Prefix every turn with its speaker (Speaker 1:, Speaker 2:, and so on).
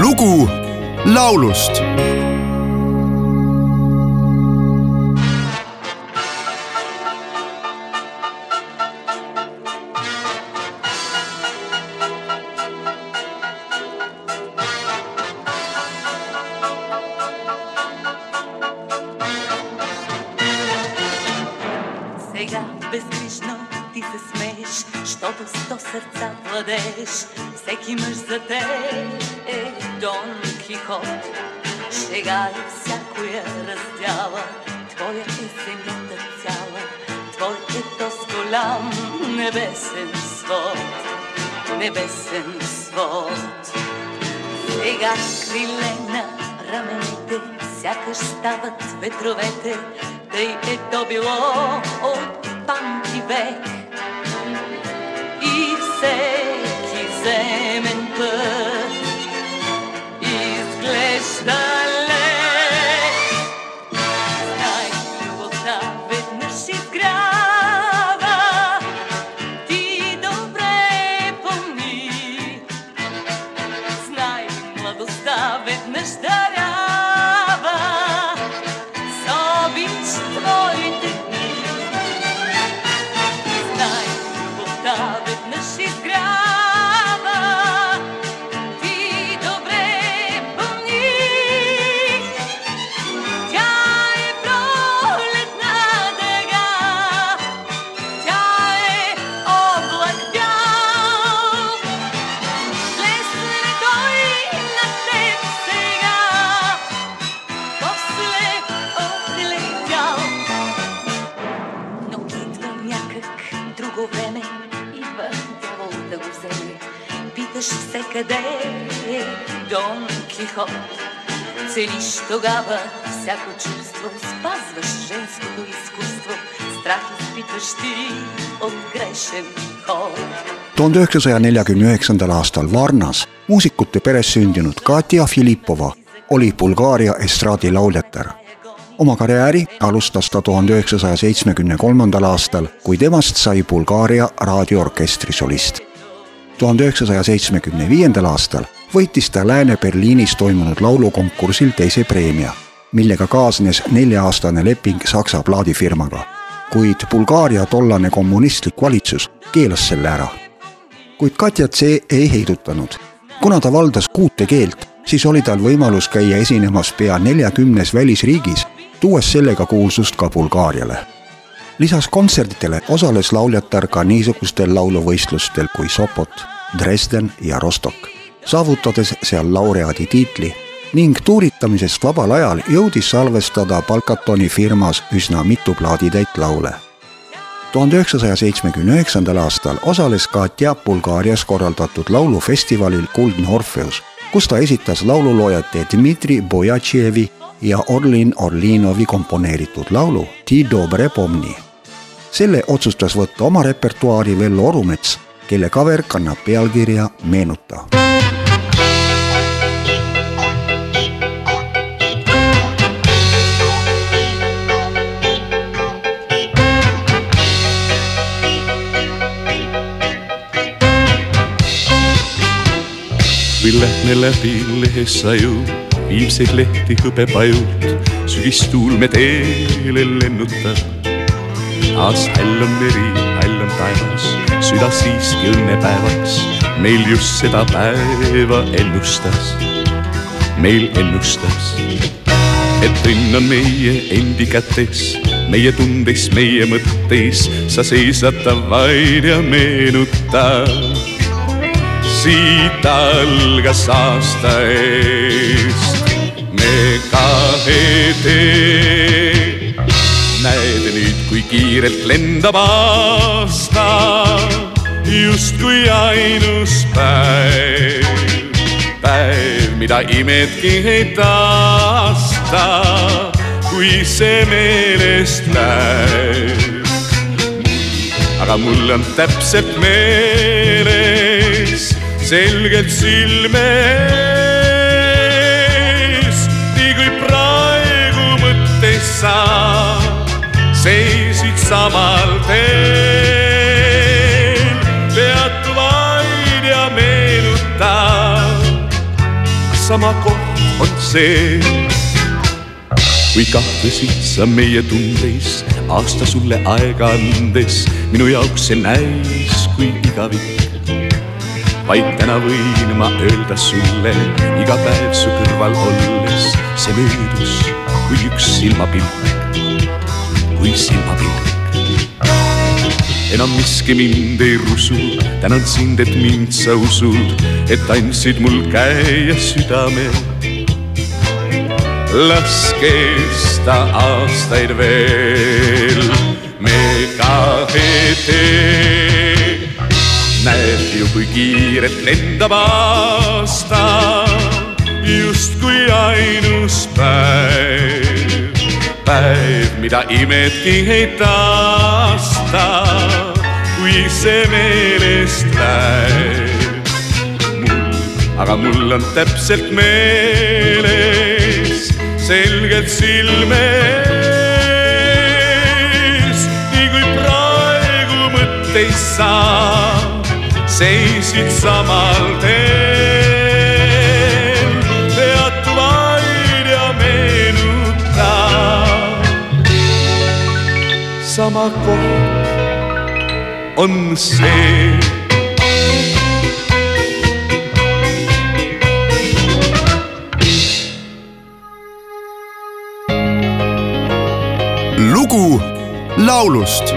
Speaker 1: lugu laulust.
Speaker 2: Sega, bist nicht noch ти се смееш, щото сто сърца владееш. Всеки мъж за те е Дон Кихот. Шега е всякоя раздяла, твоя е земята цяла. Твой е този голям небесен свод, небесен свод. Сега криле на раменете, сякаш стават ветровете, тъй е то било от памти век. você quiser. Питаш се къде е Дон Кихот. Целиш тогава всяко чувство, спазваш женското изкуство, страх изпитваш ти от грешен ход.
Speaker 3: tuhande üheksasaja neljakümne üheksandal aastal Varnas muusikute peres sündinud Katja Filippova oli Bulgaaria estraadilauljätar. oma karjääri alustas ta tuhande üheksasaja seitsmekümne kolmandal aastal, kui temast sai Bulgaaria raadioorkestri solist. tuhande üheksasaja seitsmekümne viiendal aastal võitis ta Lääne-Berliinis toimunud laulukonkursil teise preemia, millega kaasnes nelja-aastane leping Saksa plaadifirmaga. kuid Bulgaaria tollane kommunistlik valitsus keelas selle ära kuid Katjat see ei heidutanud. kuna ta valdas kuute keelt, siis oli tal võimalus käia esinemas pea neljakümnes välisriigis, tuues sellega kuulsust ka Bulgaariale. lisaks kontsertidele osales lauljatar ka niisugustel lauluvõistlustel kui Sopot, Dresden ja Rostock, saavutades seal laureaadi tiitli ning tuuritamisest vabal ajal jõudis salvestada Balkatoni firmas üsna mitu plaaditäit laule tuhande üheksasaja seitsmekümne üheksandal aastal osales Katja Bulgaarias korraldatud laulufestivalil Kuldne Orfeus, kus ta esitas laululoojate Dmitri Bojatševi ja Orlin Orlinovi komponeeritud laulu Ti dobre pomni. selle otsustas võtta oma repertuaari Vello Orumets, kelle cover kannab pealkirja Meenuta
Speaker 4: lähme läbi lehessa ju viimseid lehti hõbepajult, sügistuul me teele lennutab. Taas hall on meri, hall on taevas, süda siiski õnnepäevaks, meil just seda päeva ennustas, meil ennustas, et õnn on meie endi kätes, meie tundes, meie mõtteis, sa seisad vaid ja meenutad siit algas aasta eest me kahekesi. Näed nüüd, kui kiirelt lendab aasta, justkui ainus päev, päev, mida imedki ei taasta, kui see meelest läheb. aga mul on täpselt meeles selgelt silme ees, samal teel, pead vaid ja meenutad, sama koht on see. kui kahtlesid sa meie tundeis, aasta sulle aega andes, minu jaoks see näis kui igavik. vaid täna võin ma öelda sulle iga päev su kõrval olles, see möödus kui üks silmapilk, kui silmapilk enam miski mind ei rusu, tänan sind, et mind sa usud, et andsid mul käe südame. las kesta aastaid veel, me kahe tee. näed ju, kui kiirelt lendab aasta, justkui ainus päev päev, mida imedki ei taasta, kui see meelest läheb. aga mul on täpselt meeles, selgelt silme ees, nii kui praegu mõtteid sa seisid samal teel, pead vaid ja meenuta. Sama koht on see.
Speaker 1: lugu laulust